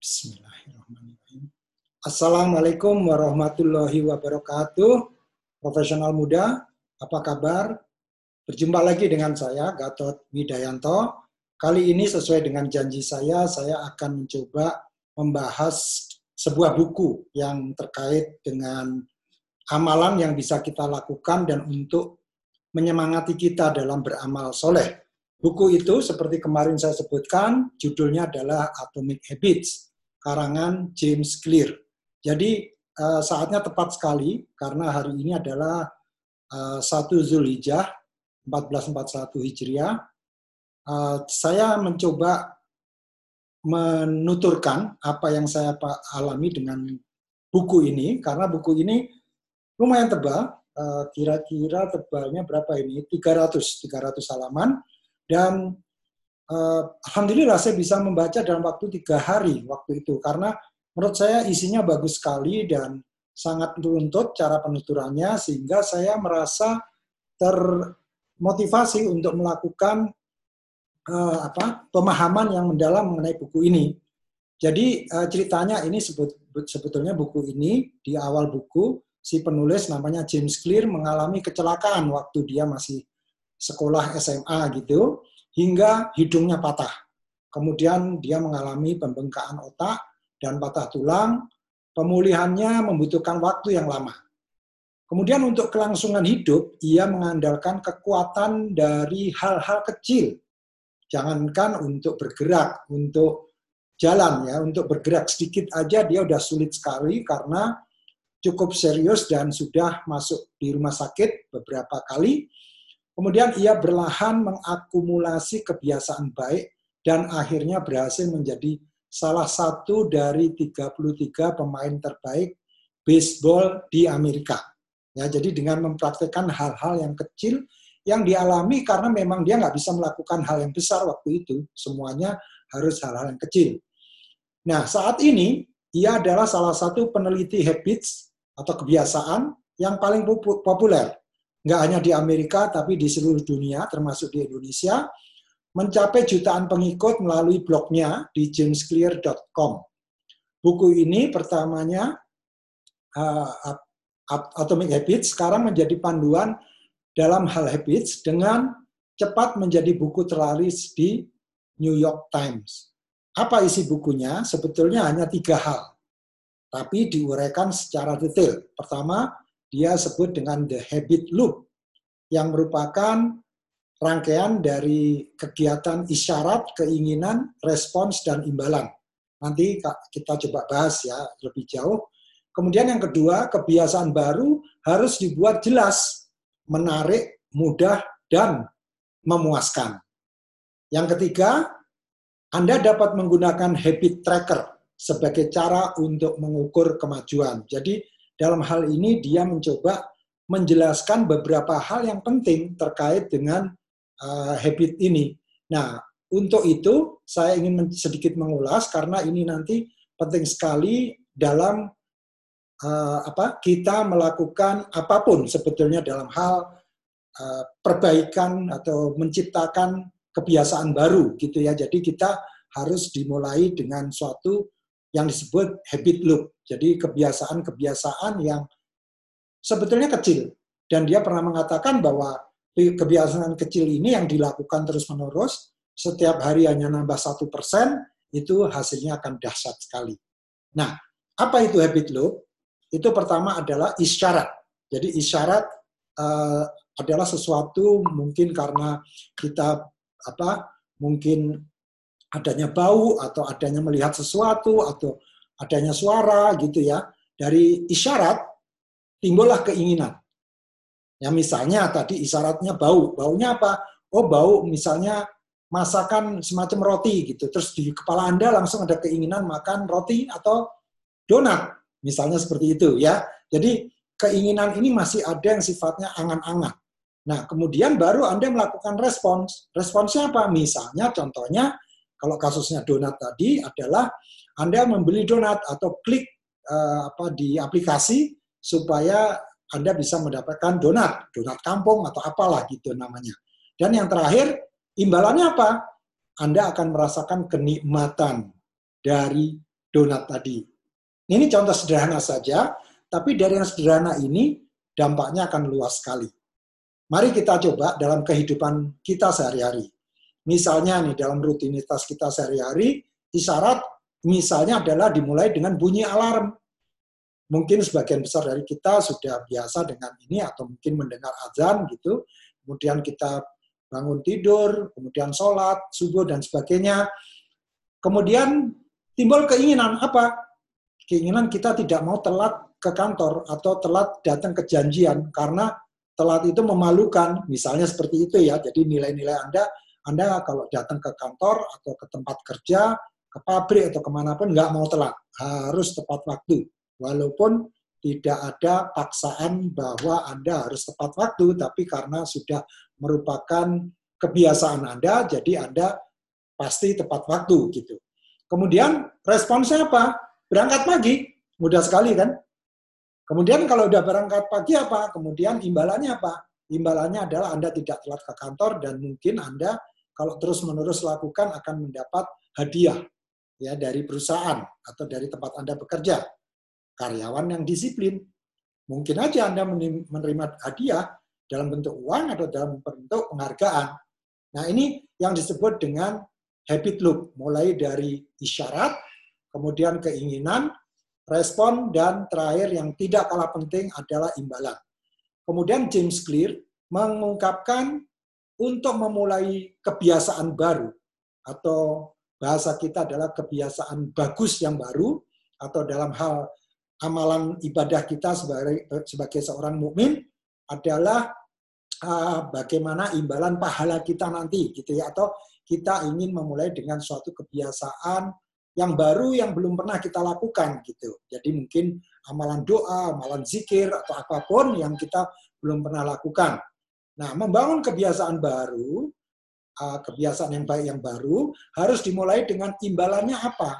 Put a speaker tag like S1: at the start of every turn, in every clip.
S1: Bismillahirrahmanirrahim. Assalamualaikum warahmatullahi wabarakatuh. Profesional muda, apa kabar? Berjumpa lagi dengan saya, Gatot Widayanto. Kali ini sesuai dengan janji saya, saya akan mencoba membahas sebuah buku yang terkait dengan amalan yang bisa kita lakukan dan untuk menyemangati kita dalam beramal soleh. Buku itu seperti kemarin saya sebutkan, judulnya adalah Atomic Habits, karangan James Clear. Jadi eh, saatnya tepat sekali karena hari ini adalah eh, 1 Zulhijjah 1441 Hijriah. Eh, saya mencoba menuturkan apa yang saya alami dengan buku ini karena buku ini lumayan tebal, kira-kira tebalnya berapa ini? 300 300 halaman dan uh, alhamdulillah saya bisa membaca dalam waktu tiga hari waktu itu karena menurut saya isinya bagus sekali dan sangat menuntut cara penuturannya sehingga saya merasa termotivasi untuk melakukan uh, apa pemahaman yang mendalam mengenai buku ini. Jadi uh, ceritanya ini sebut, sebetulnya buku ini di awal buku si penulis namanya James Clear mengalami kecelakaan waktu dia masih sekolah SMA gitu, hingga hidungnya patah. Kemudian dia mengalami pembengkakan otak dan patah tulang. Pemulihannya membutuhkan waktu yang lama. Kemudian untuk kelangsungan hidup, ia mengandalkan kekuatan dari hal-hal kecil. Jangankan untuk bergerak, untuk jalan ya, untuk bergerak sedikit aja dia udah sulit sekali karena cukup serius dan sudah masuk di rumah sakit beberapa kali Kemudian ia berlahan mengakumulasi kebiasaan baik dan akhirnya berhasil menjadi salah satu dari 33 pemain terbaik baseball di Amerika. Ya, jadi dengan mempraktekkan hal-hal yang kecil yang dialami karena memang dia nggak bisa melakukan hal yang besar waktu itu, semuanya harus hal-hal yang kecil. Nah, saat ini ia adalah salah satu peneliti habits atau kebiasaan yang paling populer nggak hanya di Amerika tapi di seluruh dunia termasuk di Indonesia mencapai jutaan pengikut melalui blognya di jamesclear.com. Buku ini pertamanya uh, Atomic Habits sekarang menjadi panduan dalam hal habits dengan cepat menjadi buku terlaris di New York Times. Apa isi bukunya? Sebetulnya hanya tiga hal, tapi diuraikan secara detail. Pertama, dia sebut dengan the habit loop yang merupakan rangkaian dari kegiatan isyarat, keinginan, respons, dan imbalan. Nanti kita coba bahas ya lebih jauh. Kemudian yang kedua, kebiasaan baru harus dibuat jelas, menarik, mudah, dan memuaskan. Yang ketiga, Anda dapat menggunakan habit tracker sebagai cara untuk mengukur kemajuan. Jadi dalam hal ini dia mencoba menjelaskan beberapa hal yang penting terkait dengan uh, habit ini. Nah, untuk itu saya ingin sedikit mengulas karena ini nanti penting sekali dalam uh, apa kita melakukan apa pun sebetulnya dalam hal uh, perbaikan atau menciptakan kebiasaan baru gitu ya. Jadi kita harus dimulai dengan suatu yang disebut habit loop. Jadi kebiasaan-kebiasaan yang sebetulnya kecil. Dan dia pernah mengatakan bahwa kebiasaan kecil ini yang dilakukan terus-menerus, setiap hari hanya nambah satu persen, itu hasilnya akan dahsyat sekali. Nah, apa itu habit loop? Itu pertama adalah isyarat. Jadi isyarat uh, adalah sesuatu mungkin karena kita apa mungkin adanya bau atau adanya melihat sesuatu atau adanya suara gitu ya. Dari isyarat timbullah keinginan. Ya misalnya tadi isyaratnya bau. Baunya apa? Oh bau misalnya masakan semacam roti gitu. Terus di kepala Anda langsung ada keinginan makan roti atau donat. Misalnya seperti itu ya. Jadi keinginan ini masih ada yang sifatnya angan-angan. Nah, kemudian baru Anda melakukan respons. Responsnya apa? Misalnya contohnya kalau kasusnya donat tadi adalah Anda membeli donat atau klik uh, apa di aplikasi supaya Anda bisa mendapatkan donat, donat kampung atau apalah gitu namanya. Dan yang terakhir, imbalannya apa? Anda akan merasakan kenikmatan dari donat tadi. Ini contoh sederhana saja, tapi dari yang sederhana ini dampaknya akan luas sekali. Mari kita coba dalam kehidupan kita sehari-hari. Misalnya nih dalam rutinitas kita sehari-hari, isyarat misalnya adalah dimulai dengan bunyi alarm. Mungkin sebagian besar dari kita sudah biasa dengan ini atau mungkin mendengar azan gitu. Kemudian kita bangun tidur, kemudian sholat, subuh, dan sebagainya. Kemudian timbul keinginan apa? Keinginan kita tidak mau telat ke kantor atau telat datang ke janjian karena telat itu memalukan, misalnya seperti itu ya. Jadi nilai-nilai Anda, Anda kalau datang ke kantor atau ke tempat kerja, ke pabrik atau ke mana pun nggak mau telat, harus tepat waktu. Walaupun tidak ada paksaan bahwa Anda harus tepat waktu, tapi karena sudah merupakan kebiasaan Anda, jadi Anda pasti tepat waktu gitu. Kemudian responsnya apa? Berangkat pagi, mudah sekali kan? Kemudian kalau udah berangkat pagi apa? Kemudian imbalannya apa? Imbalannya adalah Anda tidak telat ke kantor dan mungkin Anda kalau terus-menerus lakukan akan mendapat hadiah ya dari perusahaan atau dari tempat Anda bekerja. Karyawan yang disiplin. Mungkin aja Anda menerima hadiah dalam bentuk uang atau dalam bentuk penghargaan. Nah, ini yang disebut dengan habit loop, mulai dari isyarat, kemudian keinginan, respon, dan terakhir yang tidak kalah penting adalah imbalan. Kemudian James Clear mengungkapkan untuk memulai kebiasaan baru atau bahasa kita adalah kebiasaan bagus yang baru atau dalam hal amalan ibadah kita sebagai sebagai seorang mukmin adalah uh, bagaimana imbalan pahala kita nanti gitu ya atau kita ingin memulai dengan suatu kebiasaan yang baru yang belum pernah kita lakukan gitu. Jadi mungkin amalan doa, amalan zikir atau apa pun yang kita belum pernah lakukan. Nah, membangun kebiasaan baru, uh, kebiasaan yang baik yang baru harus dimulai dengan imbalannya apa?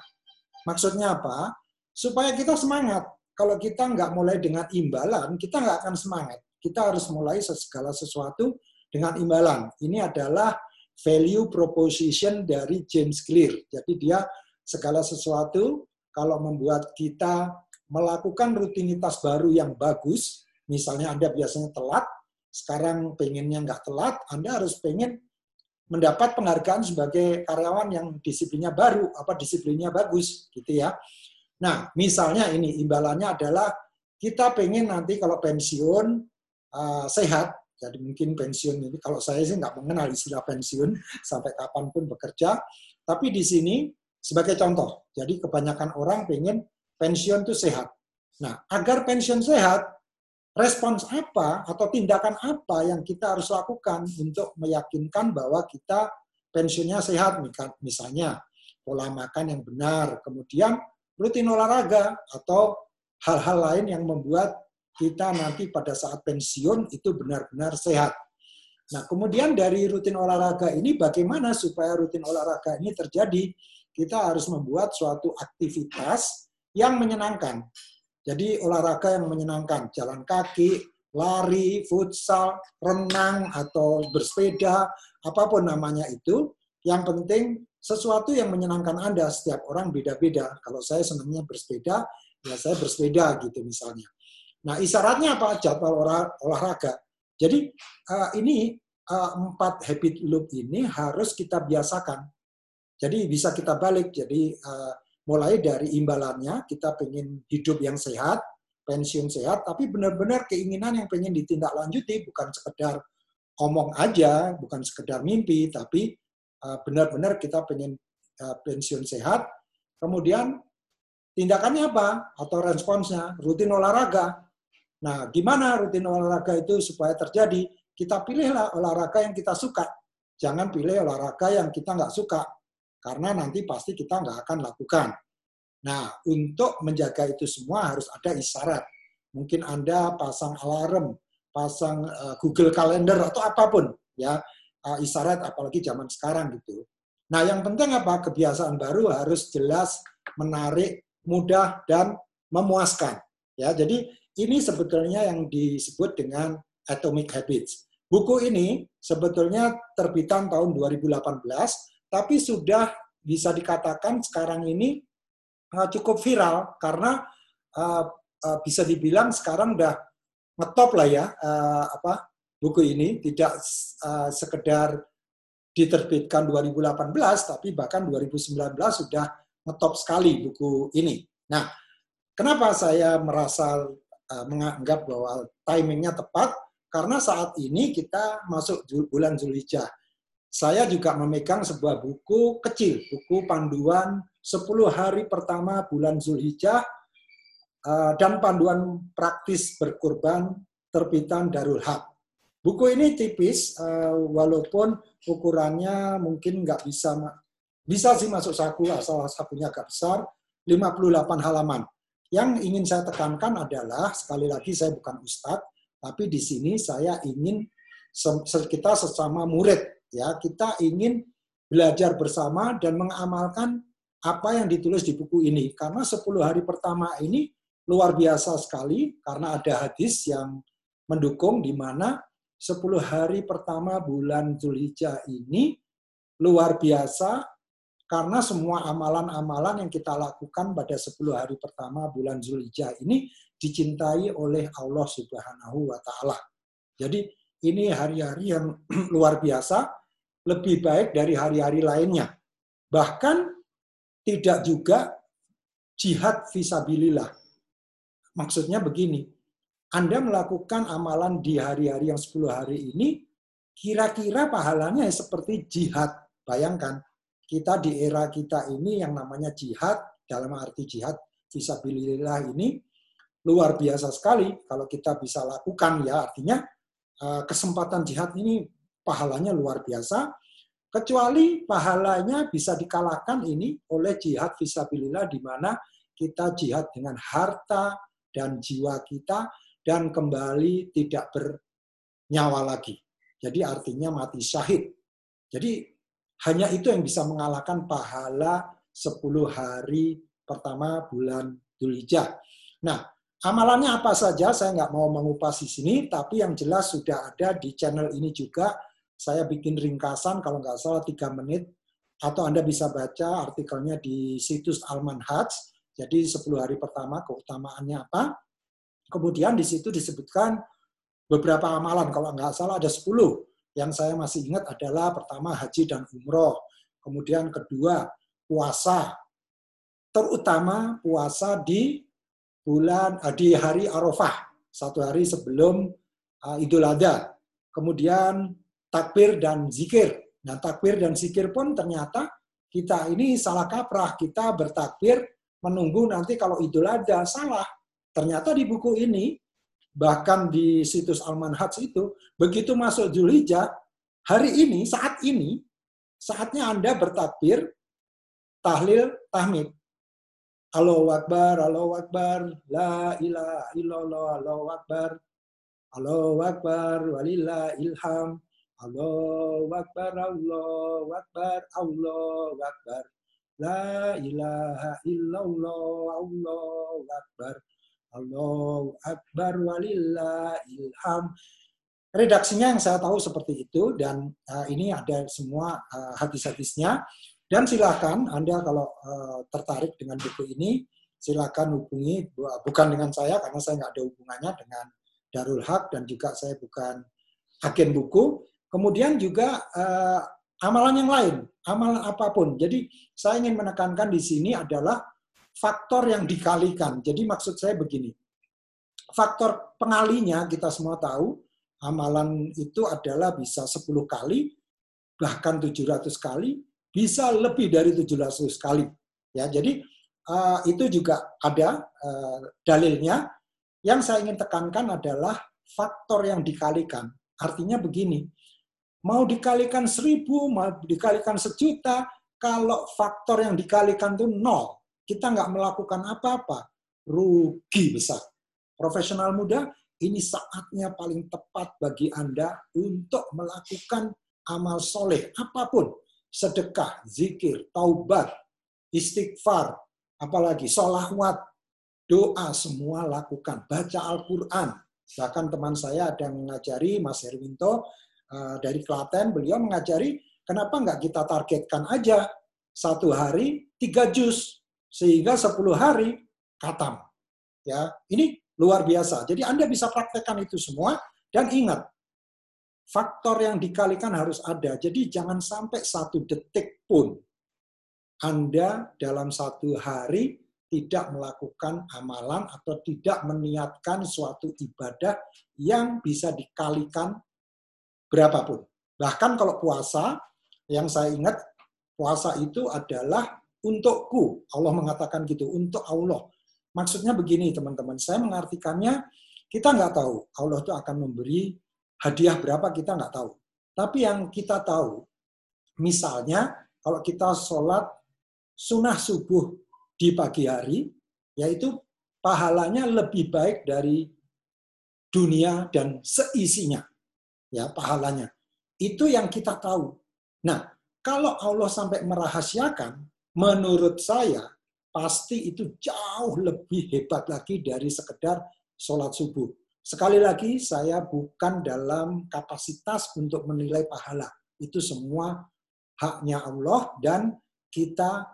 S1: Maksudnya apa? Supaya kita semangat. Kalau kita nggak mulai dengan imbalan, kita nggak akan semangat. Kita harus mulai segala sesuatu dengan imbalan. Ini adalah value proposition dari James Clear. Jadi dia segala sesuatu kalau membuat kita melakukan rutinitas baru yang bagus, misalnya Anda biasanya telat, sekarang pengennya nggak telat, Anda harus pengen mendapat penghargaan sebagai karyawan yang disiplinnya baru, apa disiplinnya bagus, gitu ya. Nah, misalnya ini imbalannya adalah kita pengen nanti kalau pensiun uh, sehat, jadi mungkin pensiun ini kalau saya sih nggak mengenal istilah pensiun sampai kapan pun bekerja, tapi di sini sebagai contoh, jadi kebanyakan orang pengen pensiun itu sehat. Nah, agar pensiun sehat, respons apa atau tindakan apa yang kita harus lakukan untuk meyakinkan bahwa kita pensiunnya sehat, misalnya pola makan yang benar, kemudian rutin olahraga atau hal-hal lain yang membuat kita nanti pada saat pensiun itu benar-benar sehat. Nah, kemudian dari rutin olahraga ini bagaimana supaya rutin olahraga ini terjadi? kita harus membuat suatu aktivitas yang menyenangkan. Jadi olahraga yang menyenangkan, jalan kaki, lari, futsal, renang, atau bersepeda, apa pun namanya itu, yang penting sesuatu yang menyenangkan Anda. Setiap orang beda-beda. Kalau saya senangnya bersepeda, ya saya bersepeda gitu misalnya. Nah, isyaratnya apa? Jadwal olahraga. Jadi uh, ini uh, empat habit loop ini harus kita biasakan. Jadi bisa kita balik. Jadi uh, mulai dari imbalannya kita pengen hidup yang sehat, pensiun sehat, tapi benar-benar keinginan yang pengen ditindaklanjuti bukan sekedar omong aja, bukan sekedar mimpi, tapi uh, benar-benar kita pengen uh, pensiun sehat. Kemudian tindakannya apa atau responsnya rutin olahraga. Nah, gimana rutin olahraga itu supaya terjadi? Kita pilihlah olahraga yang kita suka. Jangan pilih olahraga yang kita nggak suka karena nanti pasti kita nggak akan lakukan. Nah, untuk menjaga itu semua harus ada isyarat. Mungkin Anda pasang alarm, pasang uh, Google Calendar atau apa pun, ya uh, isyarat apalagi zaman sekarang gitu. Nah, yang penting apa? Kebiasaan baru harus jelas, menarik, mudah dan memuaskan. Ya, jadi ini sebetulnya yang disebut dengan Atomic Habits. Buku ini sebetulnya terbitan tahun 2018 tapi sudah bisa dikatakan sekarang ini uh, cukup viral karena uh, uh, bisa dibilang sekarang udah ngetop lah ya apa buku ini tidak uh, sekedar diterbitkan 2018 tapi bahkan 2019 sudah ngetop sekali buku ini. Nah, kenapa saya merasa menganggap bahwa timingnya tepat? Karena saat ini kita masuk bulan Zulhijjah. Saya juga memegang sebuah buku kecil, buku panduan 10 hari pertama bulan Zulhijjah uh, dan panduan praktis berkurban terbitan Darul Haq. Buku ini tipis, uh, walaupun ukurannya mungkin nggak bisa bisa sih masuk saku asal sakunya agak besar 58 halaman. Yang ingin saya tekankan adalah sekali lagi saya bukan ustadz, tapi di sini saya ingin kita sesama murid ya kita ingin belajar bersama dan mengamalkan apa yang ditulis di buku ini karena 10 hari pertama ini luar biasa sekali karena ada hadis yang mendukung di mana 10 hari pertama bulan Zulhijjah ini luar biasa karena semua amalan-amalan yang kita lakukan pada 10 hari pertama bulan Zulhijjah ini dicintai oleh Allah Subhanahu wa taala. Jadi ini hari-hari yang luar biasa, lebih baik dari hari-hari lainnya. Bahkan tidak juga jihad visabilillah. Maksudnya begini, Anda melakukan amalan di hari-hari yang 10 hari ini, kira-kira pahalanya seperti jihad. Bayangkan, kita di era kita ini yang namanya jihad, dalam arti jihad visabilillah ini luar biasa sekali kalau kita bisa lakukan ya artinya eh, kesempatan jihad ini pahalanya luar biasa kecuali pahalanya bisa dikalahkan ini oleh jihad visabilillah di mana kita jihad dengan harta dan jiwa kita dan kembali tidak bernyawa lagi. Jadi artinya mati syahid. Jadi hanya itu yang bisa mengalahkan pahala 10 hari pertama bulan Dzulhijjah. Nah, amalannya apa saja saya nggak mau mengupas di sini, tapi yang jelas sudah ada di channel ini juga. Saya bikin ringkasan kalau nggak salah 3 menit, atau Anda bisa baca artikelnya di situs Alman Hajj. Jadi 10 hari pertama keutamaannya apa. Kemudian di situ disebutkan beberapa amalan, kalau nggak salah ada 10 yang saya masih ingat adalah pertama haji dan umroh, kemudian kedua puasa, terutama puasa di bulan eh, di hari Arafah, satu hari sebelum uh, Idul Adha. Kemudian takbir dan zikir. Nah, takbir dan zikir pun ternyata kita ini salah kaprah. Kita bertakbir menunggu nanti kalau Idul Adha salah. Ternyata di buku ini bahkan di situs Al-Manhaj itu, begitu masuk Zulhijjah, hari ini, saat ini, saatnya Anda bertakbir, tahlil, tahmid. Allahu Akbar, Allahu Akbar, La ilaha illallah, Allahu Akbar, Allahu Akbar, walillah ilham, Allahu Akbar, Allahu Akbar, Allahu Akbar, La ilaha illallah, Allahu Akbar, Allahu Akbar walillah ilham. Redaksinya yang saya tahu seperti itu dan uh, ini ada semua uh, hadis-hadisnya. Dan silakan Anda kalau uh, tertarik dengan buku ini, silakan hubungi bukan dengan saya karena saya nggak ada hubungannya dengan Darul Haq dan juga saya bukan agen buku. Kemudian juga uh, amalan yang lain, amalan apa pun. Jadi saya ingin menekankan di sini adalah faktor yang dikalikan. Jadi maksud saya begini, faktor pengalinya kita semua tahu, amalan itu adalah bisa 10 kali, bahkan 700 kali, bisa lebih dari 700 kali. Ya, jadi uh, itu juga ada uh, dalilnya. Yang saya ingin tekankan adalah faktor yang dikalikan. Artinya begini, mau dikalikan seribu, mau dikalikan sejuta, kalau faktor yang dikalikan itu nol, kita nggak melakukan apa-apa, rugi besar. Profesional muda, ini saatnya paling tepat bagi Anda untuk melakukan amal soleh, apa pun. Sedekah, zikir, taubat, istighfar, apalagi sholawat, doa, semua lakukan. Baca Al-Quran. Bahkan teman saya ada yang mengajari, Mas Herwinto, eh, dari Klaten, beliau mengajari, kenapa nggak kita targetkan aja satu hari tiga juz sehingga 10 hari katam. Ya, ini luar biasa. Jadi Anda bisa praktekkan itu semua dan ingat faktor yang dikalikan harus ada. Jadi jangan sampai satu detik pun Anda dalam satu hari tidak melakukan amalan atau tidak meniatkan suatu ibadah yang bisa dikalikan berapapun. Bahkan kalau puasa, yang saya ingat puasa itu adalah untukku. Allah mengatakan gitu, untuk Allah. Maksudnya begini teman-teman, saya mengartikannya kita nggak tahu Allah itu akan memberi hadiah berapa kita nggak tahu. Tapi yang kita tahu, misalnya kalau kita sholat sunnah subuh di pagi hari, yaitu pahalanya lebih baik dari dunia dan seisinya. Ya, pahalanya. Itu yang kita tahu. Nah, kalau Allah sampai merahasiakan, menurut saya pasti itu jauh lebih hebat lagi dari sekedar sholat subuh. Sekali lagi, saya bukan dalam kapasitas untuk menilai pahala. Itu semua haknya Allah dan kita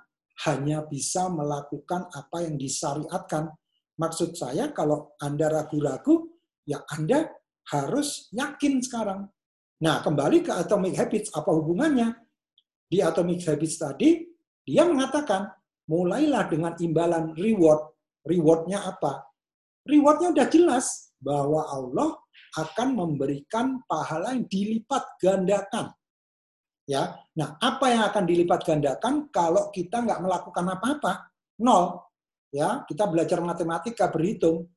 S1: hanya bisa melakukan apa yang disyariatkan. Maksud saya kalau Anda ragu-ragu, ya Anda harus yakin sekarang. Nah, kembali ke Atomic Habits, apa hubungannya? Di Atomic Habits tadi, dia mengatakan, mulailah dengan imbalan reward. Rewardnya apa? Rewardnya udah jelas bahwa Allah akan memberikan pahala yang dilipat gandakan Ya, nah apa yang akan dilipat gandakan kalau kita nggak melakukan apa-apa? Nol. Ya, kita belajar matematika berhitung.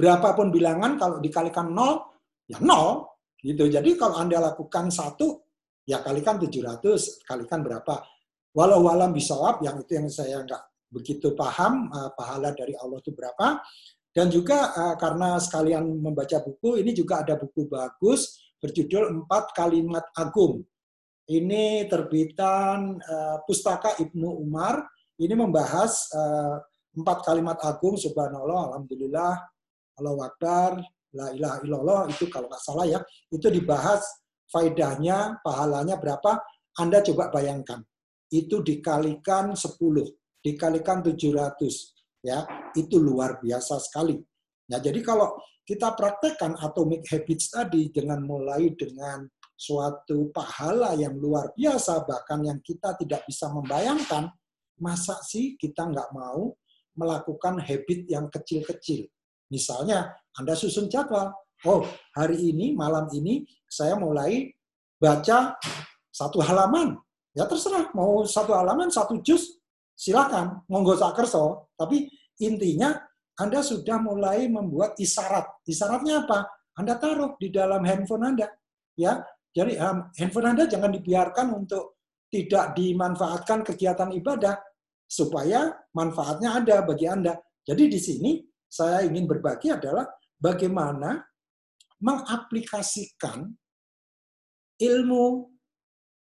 S1: Berapapun bilangan kalau dikalikan nol, ya nol. Gitu. Jadi kalau anda lakukan satu, ya kalikan 700, kalikan berapa? Walau walam bisawab, yang itu yang saya nggak begitu paham uh, pahala dari Allah itu berapa. Dan juga uh, karena sekalian membaca buku, ini juga ada buku bagus berjudul Empat Kalimat Agung ini terbitan uh, Pustaka Ibnu Umar. Ini membahas uh, empat kalimat agung subhanallah, alhamdulillah, Allah Akbar, la ilaha illallah, itu kalau nggak salah ya, itu dibahas faidahnya, pahalanya berapa, Anda coba bayangkan. Itu dikalikan 10, dikalikan 700, ya itu luar biasa sekali. Nah, jadi kalau kita praktekkan atomic habits tadi dengan mulai dengan suatu pahala yang luar biasa, bahkan yang kita tidak bisa membayangkan, masa sih kita nggak mau melakukan habit yang kecil-kecil. Misalnya, Anda susun jadwal. Oh, hari ini, malam ini, saya mulai baca satu halaman. Ya terserah, mau satu halaman, satu juz, silakan, monggo kerso. Tapi intinya, Anda sudah mulai membuat isyarat. Isyaratnya apa? Anda taruh di dalam handphone Anda. Ya, jadi handphone Anda jangan dibiarkan untuk tidak dimanfaatkan kegiatan ibadah supaya manfaatnya ada bagi Anda. Jadi di sini saya ingin berbagi adalah bagaimana mengaplikasikan ilmu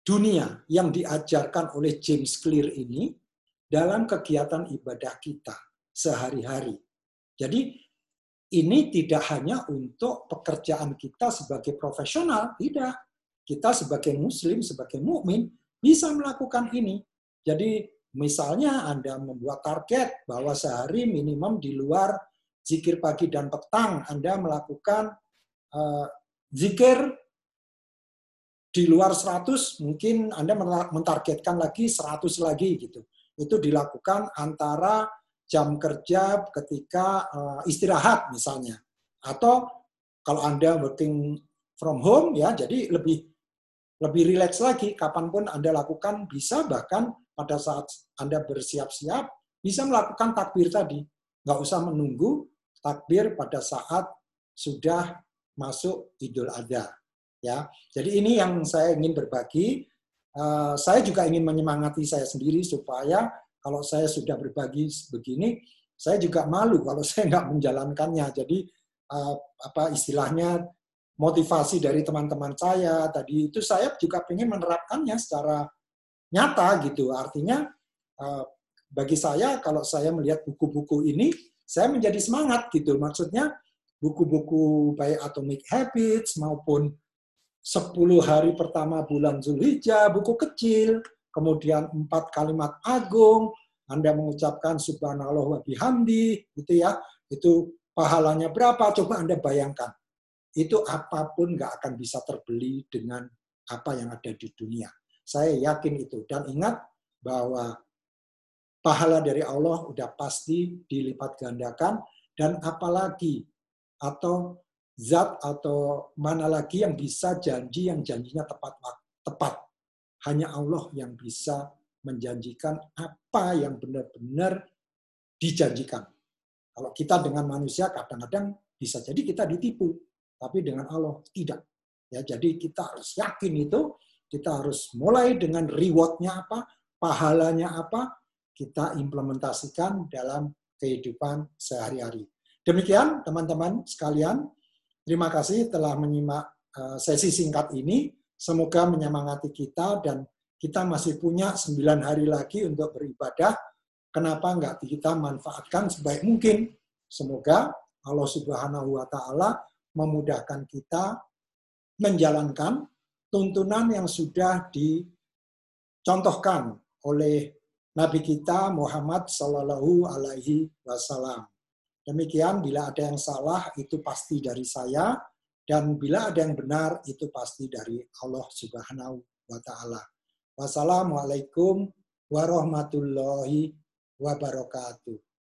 S1: dunia yang diajarkan oleh James Clear ini dalam kegiatan ibadah kita sehari-hari. Jadi ini tidak hanya untuk pekerjaan kita sebagai profesional, tidak kita sebagai muslim, sebagai mukmin bisa melakukan ini. Jadi misalnya Anda membuat target bahwa sehari minimum di luar zikir pagi dan petang Anda melakukan uh, zikir di luar 100 mungkin Anda mentargetkan lagi 100 lagi gitu. Itu dilakukan antara jam kerja ketika uh, istirahat misalnya. Atau kalau Anda working from home ya jadi lebih lebih rileks lagi, kapan pun Anda lakukan bisa bahkan pada saat Anda bersiap-siap bisa melakukan takbir tadi. Nggak usah menunggu takbir pada saat sudah masuk Idul Adha. Ya, jadi ini yang saya ingin berbagi. Uh, saya juga ingin menyemangati saya sendiri supaya kalau saya sudah berbagi begini, saya juga malu kalau saya nggak menjalankannya. Jadi uh, apa istilahnya motivasi dari teman-teman saya tadi itu saya juga ingin menerapkannya secara nyata gitu. Artinya eh, bagi saya kalau saya melihat buku-buku ini saya menjadi semangat gitu. Maksudnya buku-buku baik Atomic Habits maupun 10 hari pertama bulan Zulhijjah, buku kecil, kemudian empat kalimat agung, Anda mengucapkan subhanallah wa bihamdi, gitu ya, itu pahalanya berapa? Coba Anda bayangkan. Itu apa pun nggak akan bisa terbeli dengan apa yang ada di dunia. Saya yakin itu. Dan ingat bahwa pahala dari Allah udah pasti dilipat gandakan dan apalagi atau zat atau mana lagi yang bisa janji yang janjinya tepat tepat. Hanya Allah yang bisa menjanjikan apa yang benar-benar dijanjikan. Kalau kita dengan manusia kadang-kadang bisa jadi kita ditipu, tapi dengan Allah tidak. Ya, jadi kita harus yakin itu, kita harus mulai dengan rewardnya apa, pahalanya apa, kita implementasikan dalam kehidupan sehari-hari. Demikian teman-teman sekalian, terima kasih telah menyimak eh, sesi singkat ini. Semoga menyemangati kita dan kita masih punya sembilan hari lagi untuk beribadah. Kenapa enggak kita manfaatkan sebaik mungkin? Semoga Allah Subhanahu wa taala memudahkan kita menjalankan tuntunan yang sudah dicontohkan oleh Nabi kita Muhammad Sallallahu Alaihi Wasallam. Demikian, bila ada yang salah itu pasti dari saya, dan bila ada yang benar itu pasti dari Allah Subhanahu wa Ta'ala. Wassalamualaikum warahmatullahi wabarakatuh.